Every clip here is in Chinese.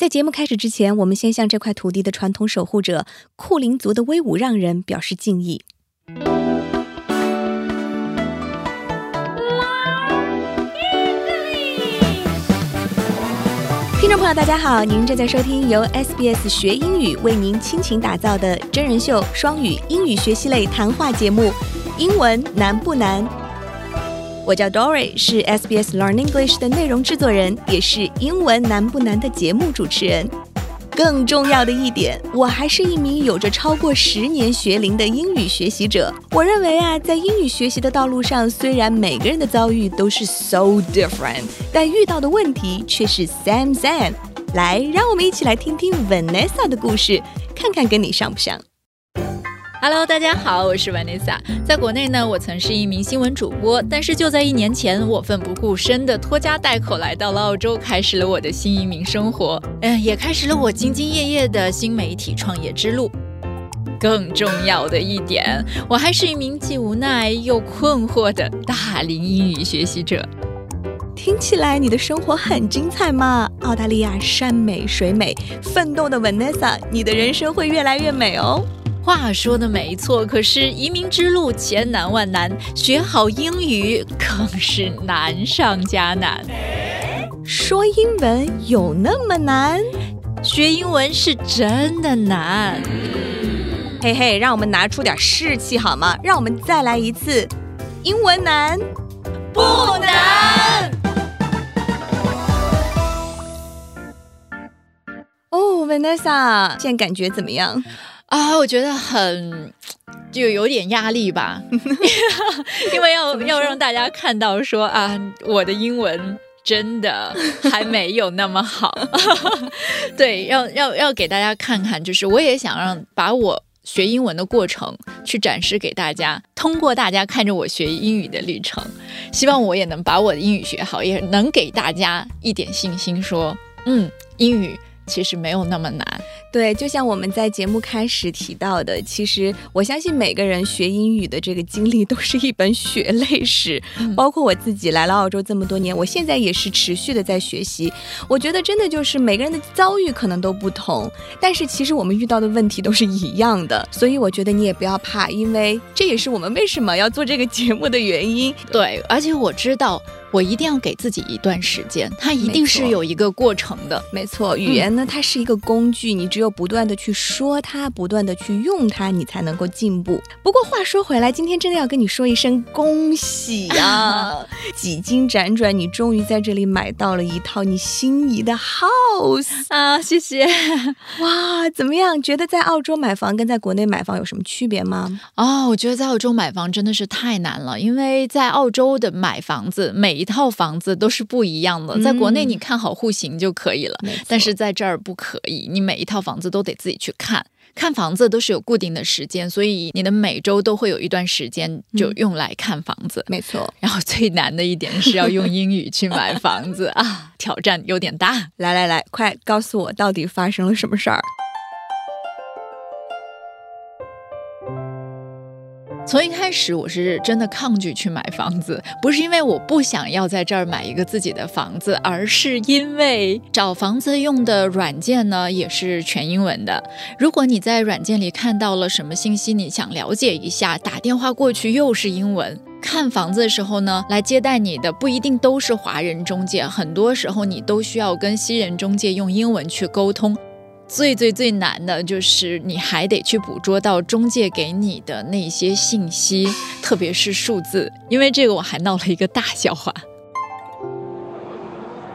在节目开始之前，我们先向这块土地的传统守护者库林族的威武让人表示敬意。听众朋友，大家好，您正在收听由 SBS 学英语为您倾情打造的真人秀双语英语学习类谈话节目《英文难不难》。我叫 Dory，是 SBS Learn English 的内容制作人，也是《英文难不难》的节目主持人。更重要的一点，我还是一名有着超过十年学龄的英语学习者。我认为啊，在英语学习的道路上，虽然每个人的遭遇都是 so different，但遇到的问题却是 same same。来，让我们一起来听听 Vanessa 的故事，看看跟你像不像。Hello，大家好，我是 Vanessa。在国内呢，我曾是一名新闻主播，但是就在一年前，我奋不顾身的拖家带口来到了澳洲，开始了我的新移民生活，嗯，也开始了我兢兢业业的新媒体创业之路。更重要的一点，我还是一名既无奈又困惑的大龄英语学习者。听起来你的生活很精彩嘛？澳大利亚山美水美，奋斗的 Vanessa，你的人生会越来越美哦。话说的没错，可是移民之路千难万难，学好英语更是难上加难。说英文有那么难？学英文是真的难。嘿嘿，让我们拿出点士气好吗？让我们再来一次。英文难不难？哦，Vanessa，现在感觉怎么样？啊，我觉得很就有点压力吧，因为要要让大家看到说啊，我的英文真的还没有那么好。对，要要要给大家看看，就是我也想让把我学英文的过程去展示给大家，通过大家看着我学英语的历程，希望我也能把我的英语学好，也能给大家一点信心，说嗯，英语其实没有那么难。对，就像我们在节目开始提到的，其实我相信每个人学英语的这个经历都是一本血泪史。包括我自己来了澳洲这么多年，我现在也是持续的在学习。我觉得真的就是每个人的遭遇可能都不同，但是其实我们遇到的问题都是一样的。所以我觉得你也不要怕，因为这也是我们为什么要做这个节目的原因。对，而且我知道。我一定要给自己一段时间，它一定是有一个过程的。没错，语言呢，它是一个工具，你只有不断的去说它，不断的去用它，你才能够进步。不过话说回来，今天真的要跟你说一声恭喜啊！几经辗转，你终于在这里买到了一套你心仪的 house 啊！谢谢。哇，怎么样？觉得在澳洲买房跟在国内买房有什么区别吗？哦，我觉得在澳洲买房真的是太难了，因为在澳洲的买房子每一套房子都是不一样的，在国内你看好户型就可以了，但是在这儿不可以，你每一套房子都得自己去看。看房子都是有固定的时间，所以你的每周都会有一段时间就用来看房子。没错，然后最难的一点是要用英语去买房子 啊，挑战有点大。来来来，快告诉我到底发生了什么事儿。从一开始，我是真的抗拒去买房子，不是因为我不想要在这儿买一个自己的房子，而是因为找房子用的软件呢也是全英文的。如果你在软件里看到了什么信息，你想了解一下，打电话过去又是英文。看房子的时候呢，来接待你的不一定都是华人中介，很多时候你都需要跟西人中介用英文去沟通。最最最难的就是你还得去捕捉到中介给你的那些信息，特别是数字，因为这个我还闹了一个大笑话。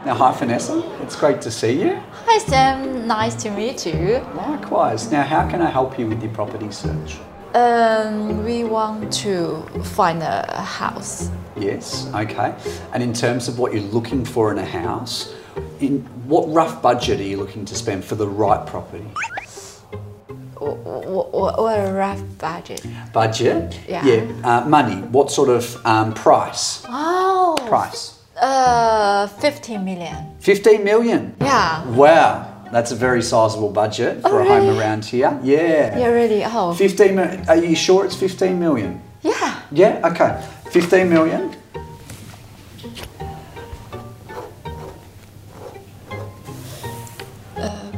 Now, hi Vanessa, it's great to see you. Hi Sam, nice to meet you. Likewise. Now, how can I help you with your property search? Um, we want to find a house. Yes, okay. And in terms of what you're looking for in a house, in what rough budget are you looking to spend for the right property? What, what what a rough budget. Budget? Yeah. Yeah. Uh, money. What sort of um, price? Oh. Price. Uh, 50 million. 15 million. Yeah. Wow. That's a very sizable budget for Oh, a home around here. Yeah. Yeah, really. Oh. 15 Are you sure it's 15 million? Yeah. Yeah, okay. 15 million.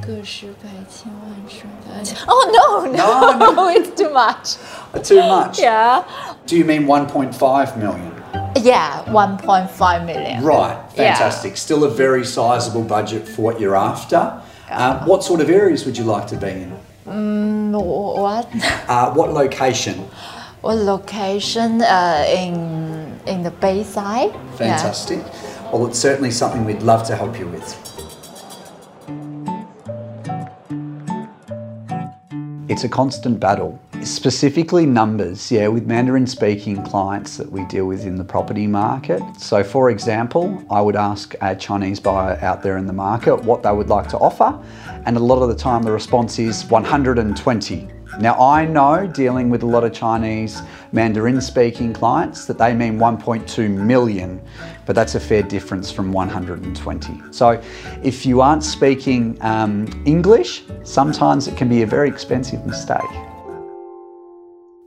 个十百千万十百，Oh no no No, it's too much. Too much. Yeah, Do you mean 1.5 million? yeah, 1.5 million. Right, Yeah. fantastic. Still a very sizable budget for what you're after. Uh, what sort of areas would you like to be in? Mm, wh- What? Uh, what location? What location? Uh, in in the Bayside. Yeah. Fantastic. Well, it's certainly something we'd love to help you with. It's a constant battle, specifically numbers, yeah, with Mandarin speaking clients that we deal with in the property market. So, for example, I would ask a Chinese buyer out there in the market what they would like to offer, and a lot of the time the response is 120. Now, I know dealing with a lot of Chinese Mandarin speaking clients that they mean 1.2 million, but that's a fair difference from 120. So, if you aren't speaking um, English, sometimes it can be a very expensive mistake.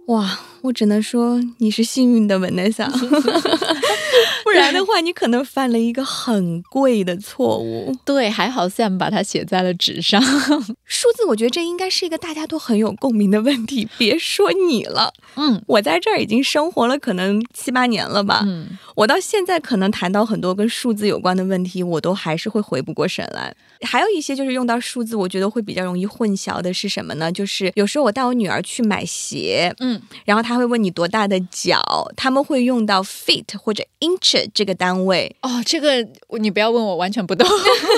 哇，我只能说你是幸运的，Vanessa，不然的话你可能犯了一个很贵的错误。对，还好 Sam 把它写在了纸上。数字，我觉得这应该是一个大家都很有共鸣的问题。别说你了，嗯我在这儿已经生活了可能七八年了吧。嗯，我到现在可能谈到很多跟数字有关的问题，我都还是会回不过神来。还有一些就是用到数字，我觉得会比较容易混淆的是什么呢？就是有时候我带我女儿去买鞋，嗯，然后她会问你多大的脚，他们会用到 feet 或者 inch 这个单位，哦，这个你不要问我，完全不懂。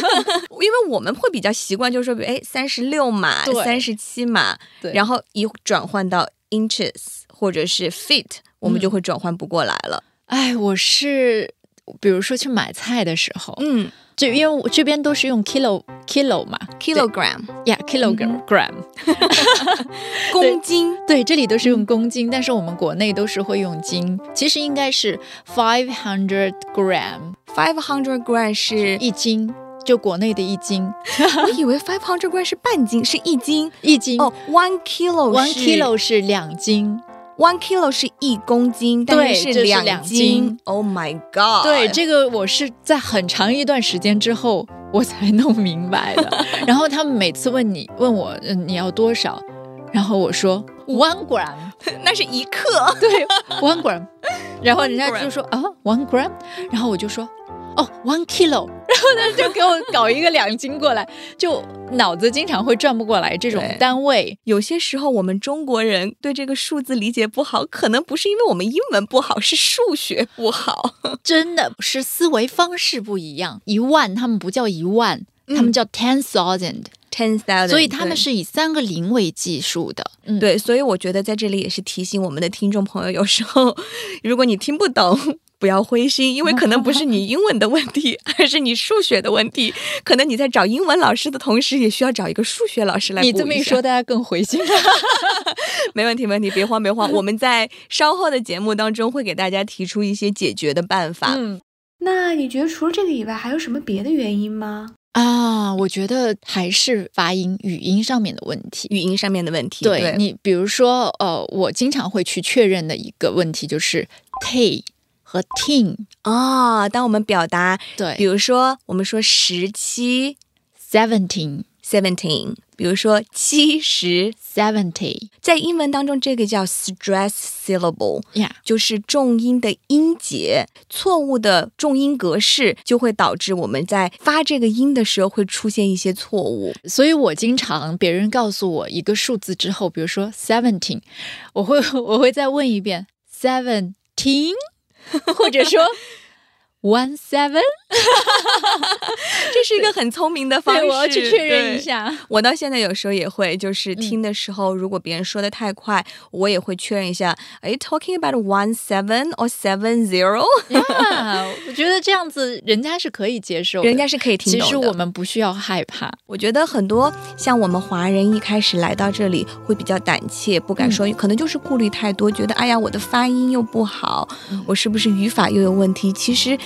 因为我们会比较习惯，就是说，比如哎，三十六码、三十七码，对然后一转换到 inches 或者是 feet，我们就会转换不过来了。哎，我是比如说去买菜的时候，嗯就因为我这边都是用 kilo kilo 嘛，kilogram 呀 kilogram gram，、公斤，对，这里都是用公斤，但是我们国内都是会用斤，其实应该是 five hundred gram five hundred gram 是，一斤，就国内的一斤，我以为 five hundred gram 是半斤，是一斤。一斤哦，one kilo，one kilo 是两斤。One kilo 是一公斤，但是是两两斤。Oh my god！对，这个我是在很长一段时间之后我才弄明白的。然后他们每次问你问我，嗯，你要多少？然后我说 one gram，那是一克。对，one gram。然后人家就说啊，one gram。然后我就说哦，one kilo。然后呢，就给我搞一个两斤过来，就脑子经常会转不过来这种单位。有些时候，我们中国人对这个数字理解不好，可能不是因为我们英文不好，是数学不好。真的是思维方式不一样。一万他们不叫一万，他们叫 ten thousand，、Ten thousand，所以他们是以三个零为计数的。嗯，对，所以我觉得在这里也是提醒我们的听众朋友，有时候如果你听不懂。不要灰心，因为可能不是你英文的问题，而是你数学的问题。可能你在找英文老师的同时，也需要找一个数学老师来补下你这么一说，大家更灰心了。没问题，没问题，别慌，别慌。我们在稍后的节目当中会给大家提出一些解决的办法。嗯那你觉得除了这个以外，还有什么别的原因吗？啊，我觉得还是发音、语音上面的问题。语音上面的问题。对你，比如说，呃，我经常会去确认的一个问题就是 t 和 tin。啊、当我们表达，对比如说我们说十七，seventeen。比如说七十，Seventy。在英文当中这个叫 stress syllable，呀就是重音的音节，错误的重音格式就会导致我们在发这个音的时候会出现一些错误。所以我经常别人告诉我一个数字之后，比如说 seventeen，我会 我会再问一遍 seventeen，或者说 one seven，这是一个很聪明的方式，对，我要去确认一。下。我到现在有时候也会，就是听的时候，如果别人说的太快，我也会确认一下，Are you talking about one seven or seven zero？呀，我觉得这样子人家是可以接受，人家是可以听懂的。其实我们不需要害怕。我觉得很多像我们华人一开始来到这里会比较胆怯，不敢说，可能就是顾虑太多，觉得哎呀我的发音又不好，我是不是语法又有问题？其实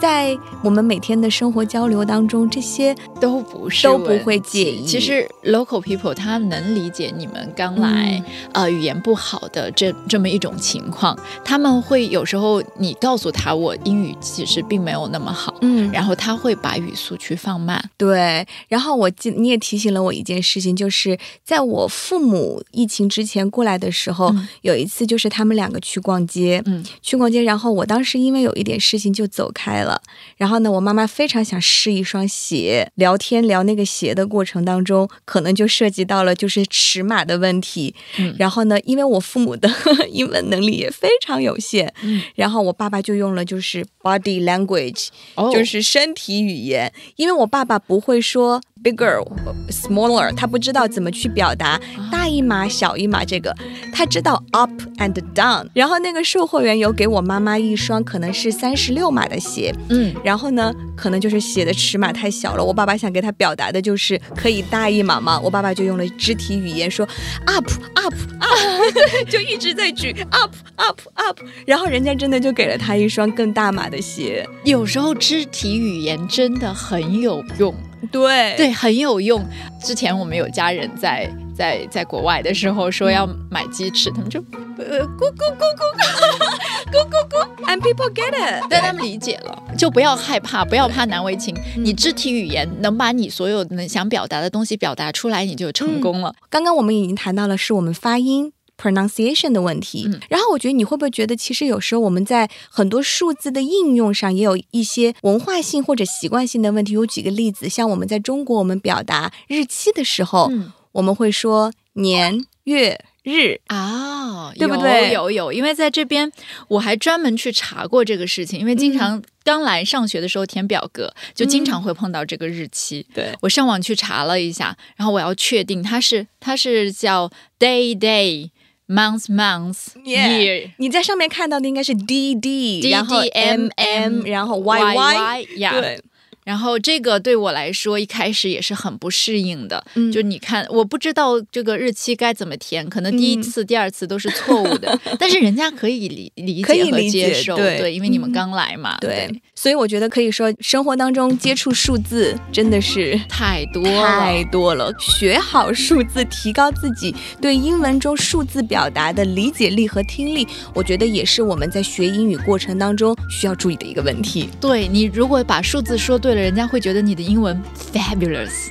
在我们每天的生活交流当中，这些都不是都不会介意。其实 local people 他能理解你们刚来、嗯。呃语言不好的这这么一种情况，他们会有时候你告诉他我英语其实并没有那么好，嗯，然后他会把语速去放慢。对，然后我记你也提醒了我一件事情，就是在我父母疫情之前过来的时候，嗯。有一次就是他们两个去逛街，嗯，去逛街，然后我当时因为有一点事情就走开了，然后呢，我妈妈非常想试一双鞋，聊天聊那个鞋的过程当中，可能就涉及到了就是尺码的问题，嗯。然后呢，因为我父母的 英文能力也非常有限，嗯。然后我爸爸就用了就是 body language，哦。就是身体语言，因为我爸爸不会说 bigger、smaller，他不知道怎么去表达大一码、小一码这个，他知道 up and down。然后那个售货员有给我妈妈一双可能是三十六码的鞋，嗯，然后呢，可能就是写的尺码太小了，我爸爸想给他表达的就是可以大一码嘛，我爸爸就用了肢体语言说 up up up，就一直在举 up up up，然后人家真的就给了他一双更大码的鞋，有时候肢体语言真的很有用。对对，很有用。之前我们有家人在在在国外的时候说要买鸡翅，他们就呃咕咕咕咕 咕咕咕咕，，and people get it，但他们理解了，就不要害怕，不要怕难为情。你肢体语言能把你所有能想表达的东西表达出来，你就成功了。刚刚我们已经谈到了是我们发音。pronunciation 的问题，嗯然后我觉得你会不会觉得，其实有时候我们在很多数字的应用上也有一些文化性或者习惯性的问题？我举个例子，像我们在中国，我们表达日期的时候，嗯我们会说年月日，啊，对不对？有有。有，因为在这边我还专门去查过这个事情，因为经常刚来上学的时候填表格，就经常会碰到这个日期。对，我上网去查了一下，然后我要确定它是它是叫 day day month month Yeah year 你在上面看到的应该是 D D，然后 M M，然后 Y Y，呀。对，然后这个对我来说一开始也是很不适应的，嗯就你看，我不知道这个日期该怎么填，可能第一嗯次、第二次都是错误的，但是人家可以理理解和可以接受，对因为你们嗯刚来嘛，对，所以我觉得可以说，生活当中接触数字真的是 太多，太多了。学好数字，提高自己对英文中数字表达的理解力和听力，我觉得也是我们在学英语过程当中需要注意的一个问题。对你如果把数字说对了，人家会觉得你的英文 fabulous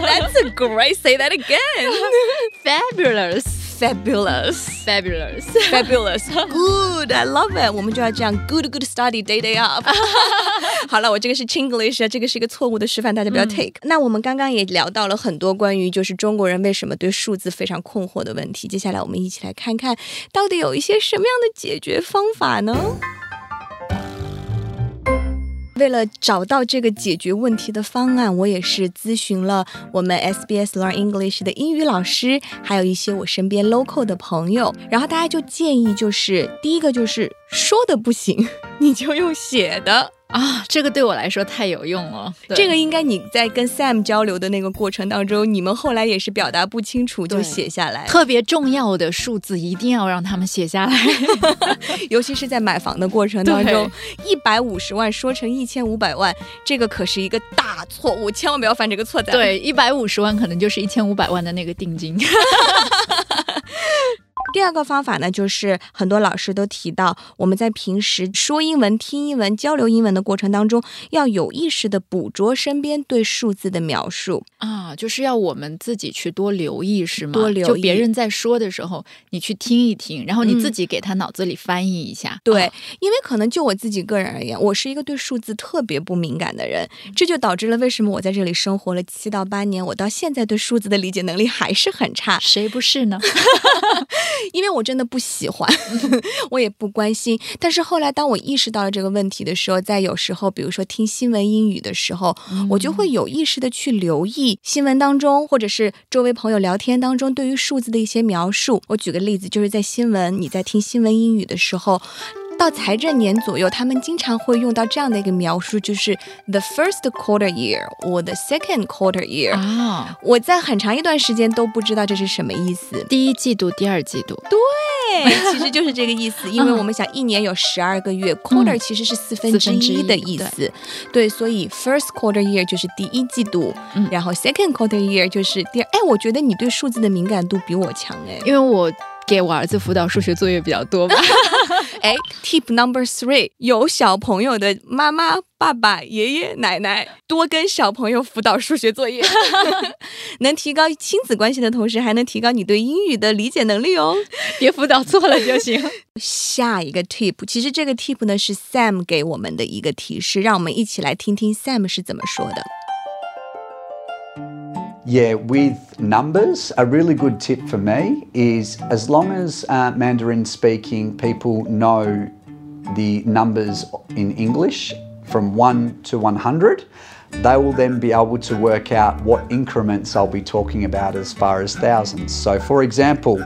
That's a great. Say that again. fabulous Fabulous. fabulous。 Fabulous, good, I love it。我们就要这样 good good study day day up。好了，我这个是 Chinglish 啊，这个是一个错误的示范，大家不要 take、那我们刚刚也聊到了很多关于就是中国人为什么对数字非常困惑的问题。接下来我们一起来看看，到底有一些什么样的解决方法呢？ 为了找到这个解决问题的方案，我也是咨询了我们 SBS Learn English 的英语老师，还有一些我身边 local 的朋友。然后大家就建议，就是第一个就是说的不行，你就用写的。啊，这个对我来说太有用了。这个应该你在跟 Sam 交流的那个过程当中，你们后来也是表达不清楚就写下来，特别重要的数字一定要让他们写下来。尤其是在买房的过程当中，一百五十万说成一千五百万，这个可是一个大错误，千万不要犯这个错。对，一百五十万可能就是一千五百万的那个定金。第二个方法呢，就是很多老师都提到，我们在平时说英文、听英文、交流英文的过程当中，要有意识的捕捉身边对数字的描述。啊，就是要我们自己去多留意，是吗？多留意就别人在说的时候，你去听一听，然后你嗯自己给他脑子里翻译一下。对，啊因为可能就我自己个人而言，我是一个对数字特别不敏感的人，这就导致了为什么我在这里生活了七到八年，我到现在对数字的理解能力还是很差，谁不是呢？因为我真的不喜欢，我也不关心。但是后来，当我意识到了这个问题的时候，在有时候，比如说听新闻英语的时候，我就会有意识的去留意新闻当中，或者是周围朋友聊天当中对于数字的一些描述。我举个例子，就是在新闻你在听新闻英语的时候。到财政年左右，他们经常会用到这样的一个描述，就是 the first quarter year 或 the second quarter year。啊，我在很长一段时间都不知道这是什么意思。第一季度、第二季度，对 其实就是这个意思，因为我们想一年有十二个月，quarter 其实是四分之一的意思，对，所以 first quarter year 就是第一季度，然后 second quarter year 就是第二。哎，我觉得你对数字的敏感度比我强哎，因为我。给我儿子辅导数学作业比较多吧？哎，Tip number three，有小朋友的妈妈、爸爸、爷爷奶奶多跟小朋友辅导数学作业，能提高亲子关系的同时，还能提高你对英语的理解能力哦。别辅导错了就行。下一个 tip，其实这个 tip 呢是 Sam 给我们的一个提示，让我们一起来听听 Sam 是怎么说的。Yeah, with numbers, a really good tip for me is as long as uh, Mandarin speaking people know the numbers in English from 1 to 100, they will then be able to work out what increments I'll be talking about as far as thousands. So, for example,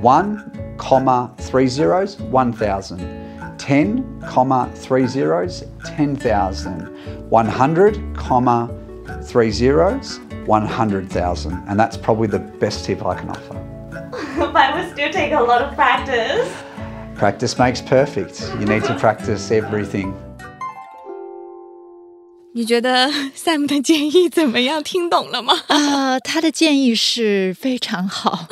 1 comma 3 zeros, 1,000. 10 comma 3 zeros, 10,000. 100 comma 3 zeros, 100,000. And that's probably the best tip I can offer. but it would still take a lot of practice. Practice makes perfect. You need to practice everything. 你觉得 Sam 的建议怎么样？听懂了吗？啊，他的建议是非常好，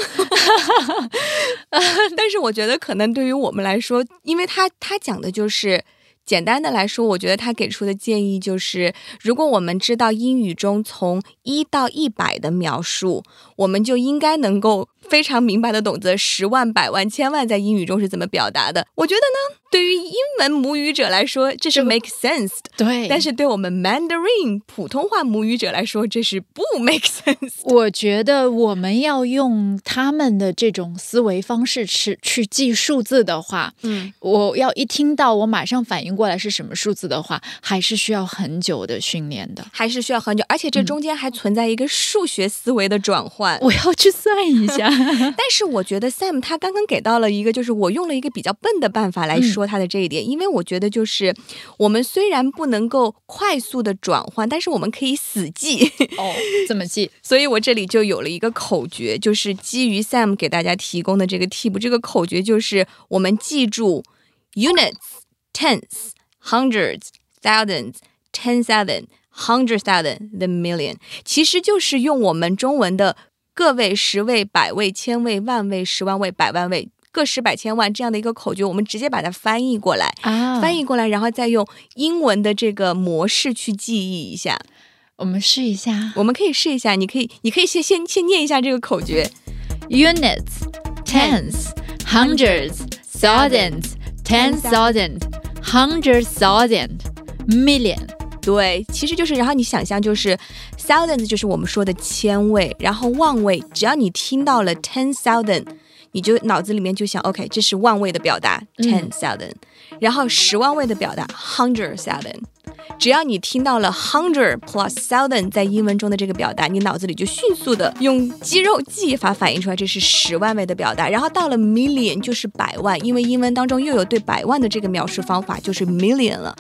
但是我觉得可能对于我们来说，因为他他讲的就是 简单的来说，我觉得他给出的建议就是，如果我们知道英语中从一到一百的描述，我们就应该能够。非常明白的懂得十万、百万、千万在英语中是怎么表达的。我觉得呢，对于英文母语者来说，这是 make sense 的。对，但是对我们 Mandarin 普通话母语者来说，这是不 make sense。我觉得我们要用他们的这种思维方式去去记数字的话，嗯，我要一听到我马上反应过来是什么数字的话，还是需要很久的训练的，还是需要很久，而且这中间还存在一个数学思维的转换。我要去算一下。但是我觉得 Sam 他刚刚给到了一个，就是我用了一个比较笨的办法来说他的这一点，因为我觉得就是我们虽然不能够快速的转换，但是我们可以死记哦，怎么记？所以我这里就有了一个口诀，就是基于 Sam 给大家提供的这个 tip，这个口诀就是我们记住 units、tens、hundreds、thousands、ten thousand、hundred thousand、the million，其实就是用我们中文的。个位、十位、百位、千位、万位、十万位、百万位，个十百千万这样的一个口诀，我们直接把它翻译过来啊，翻译过来，然后再用英文的这个模式去记忆一下。我们试一下，我们可以试一下。你可以，你可以先先先念一下这个口诀：units, tens, hundreds, thousands, ten thousand, hundred thousand, million。对，其实就是，然后你想象就是 thousands 就是我们说的千位，然后万位，只要你听到了 ten thousand，你就脑子里面就想，OK，这是万位的表达 ten thousand，然后十万位的表达 hundred thousand，只要你听到了 hundred plus thousand 在英文中的这个表达，你脑子里就迅速的用肌肉记忆法反映出来，这是十万位的表达，然后到了 million 就是百万，因为英文当中又有对百万的这个描述方法，就是 million 了。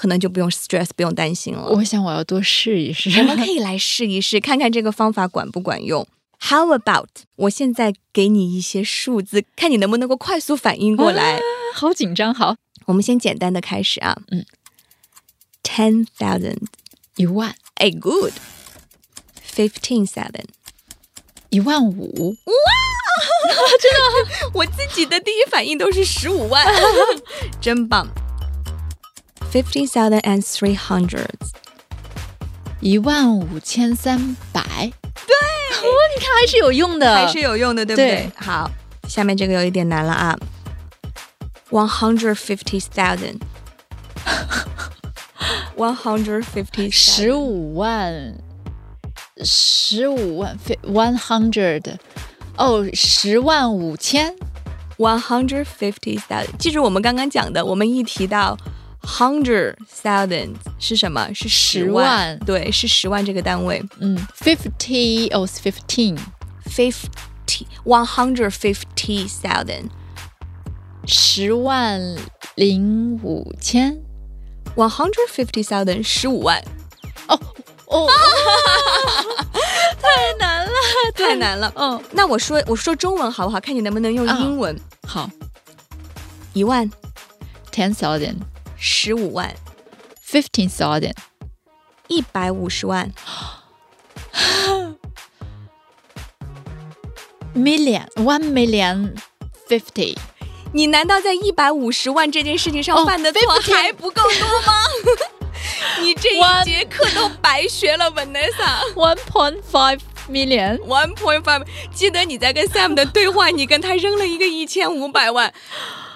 可能就不用 stress，不用担心了。我想我要多试一试。我们可以来试一试，看看这个方法管不管用。How about 我现在给你一些数字，看你能不能够快速反应过来。好紧张，好，我们先简单的开始啊。嗯，ten thousand 一万，哎，good。Fifteen thousand 一万五，哇，真的，我自己的第一反应都是十五万，真棒。Fifty thousand and three hundred，一万五千三百。对，哦，你看还是有用的，还是有用的，对不对？好，下面这个有一点难了啊。One hundred fifty thousand。One hundred fifty，十五万，十五万，one hundred，哦，十万五千，one hundred fifty thousand。记住我们刚刚讲的，我们一提到 Hundred thousand 是什么？是十万，对，是十万这个单位。嗯，fifty or fifteen，fifty one hundred fifty thousand，十万零五千，one hundred fifty thousand，十五万。哦哦，太难了，太难了。嗯，那我说我说中文好不好？看你能不能用啊英文。好一万、，ten thousand, 十五万、fifteen thousand, 一百五十万、million, one million fifty。你难道在一百五十万这件事情上哦犯的错还不够多吗？你这一节课都白学了，Vanessa。One point five million，One point five，记得你在跟 Sam 的对话，你跟他扔了一个一千五百万。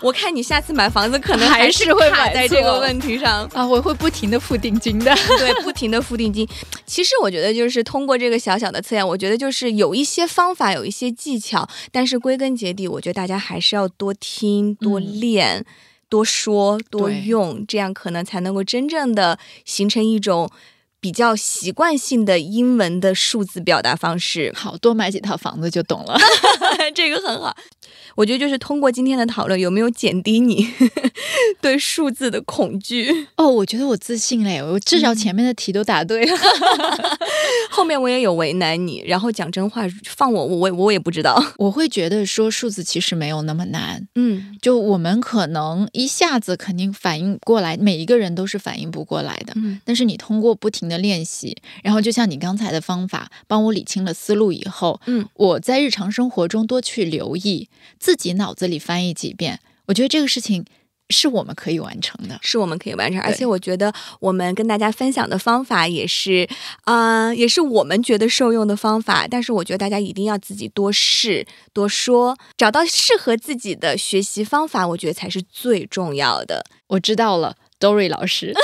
我看你下次买房子可能还是是会买卡在这个问题上。啊，我会不停的付定金的。对，不停的付定金。其实我觉得就是通过这个小小的测验，我觉得就是有一些方法，有一些技巧，但是归根结底，我觉得大家还是要多听、多嗯练、多说、多用，这样可能才能够真正的形成一种比较习惯性的英文的数字表达方式。好多买几套房子就懂了。这个很好。我觉得就是通过今天的讨论，有没有减低你 对数字的恐惧？哦，我觉得我自信嘞，我至少前面的题都答对了。后面我也有为难你，然后讲真话，放我我我我也不知道。我会觉得说数字其实没有那么难，嗯就我们可能一下子肯定反应过来，每一个人都是反应不过来的。嗯但是你通过不停的练习，然后就像你刚才的方法，帮我理清了思路以后，嗯，我在日常生活中多去留意，自己脑子里翻译几遍，我觉得这个事情是我们可以完成的。是我们可以完成，而且我觉得我们跟大家分享的方法也是，啊、也是我们觉得受用的方法。但是我觉得大家一定要自己多试、多说，找到适合自己的学习方法，我觉得才是最重要的。我知道了，Dory 老师，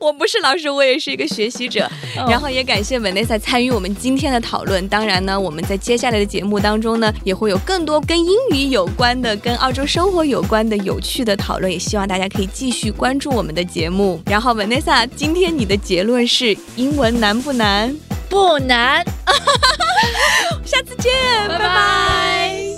我不是老师，我也是一个学习者。哦然后也感谢 Vanessa 参与我们今天的讨论。当然呢，我们在接下来的节目当中呢，也会有更多跟英语有关的、跟澳洲生活有关的有趣的讨论。也希望大家可以继续关注我们的节目。然后 Vanessa，今天你的结论是英文难不难？不难，下次见，拜拜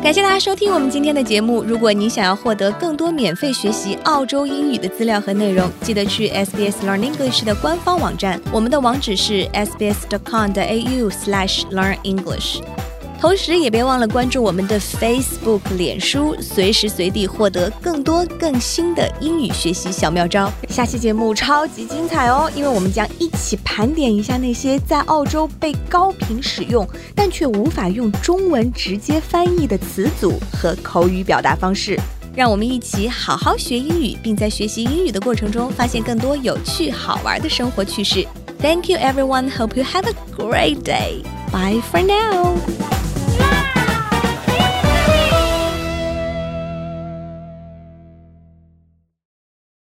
感谢大家收听我们今天的节目。如果您想要获得更多免费学习澳洲英语的资料和内容，记得去 SBS Learn English 的官方网站，我们的网址是 sbs.com.au/learn-english。同时，也别忘了关注我们的 Facebook、脸书，随时随地获得更多更新的英语学习小妙招。下期节目超级精彩哦，因为我们将一起盘点一下那些在澳洲被高频使用，但却无法用中文直接翻译的词组和口语表达方式。让我们一起好好学英语，并在学习英语的过程中发现更多有趣好玩的生活趣事。Thank you, everyone. Hope you have a great day. Bye for now.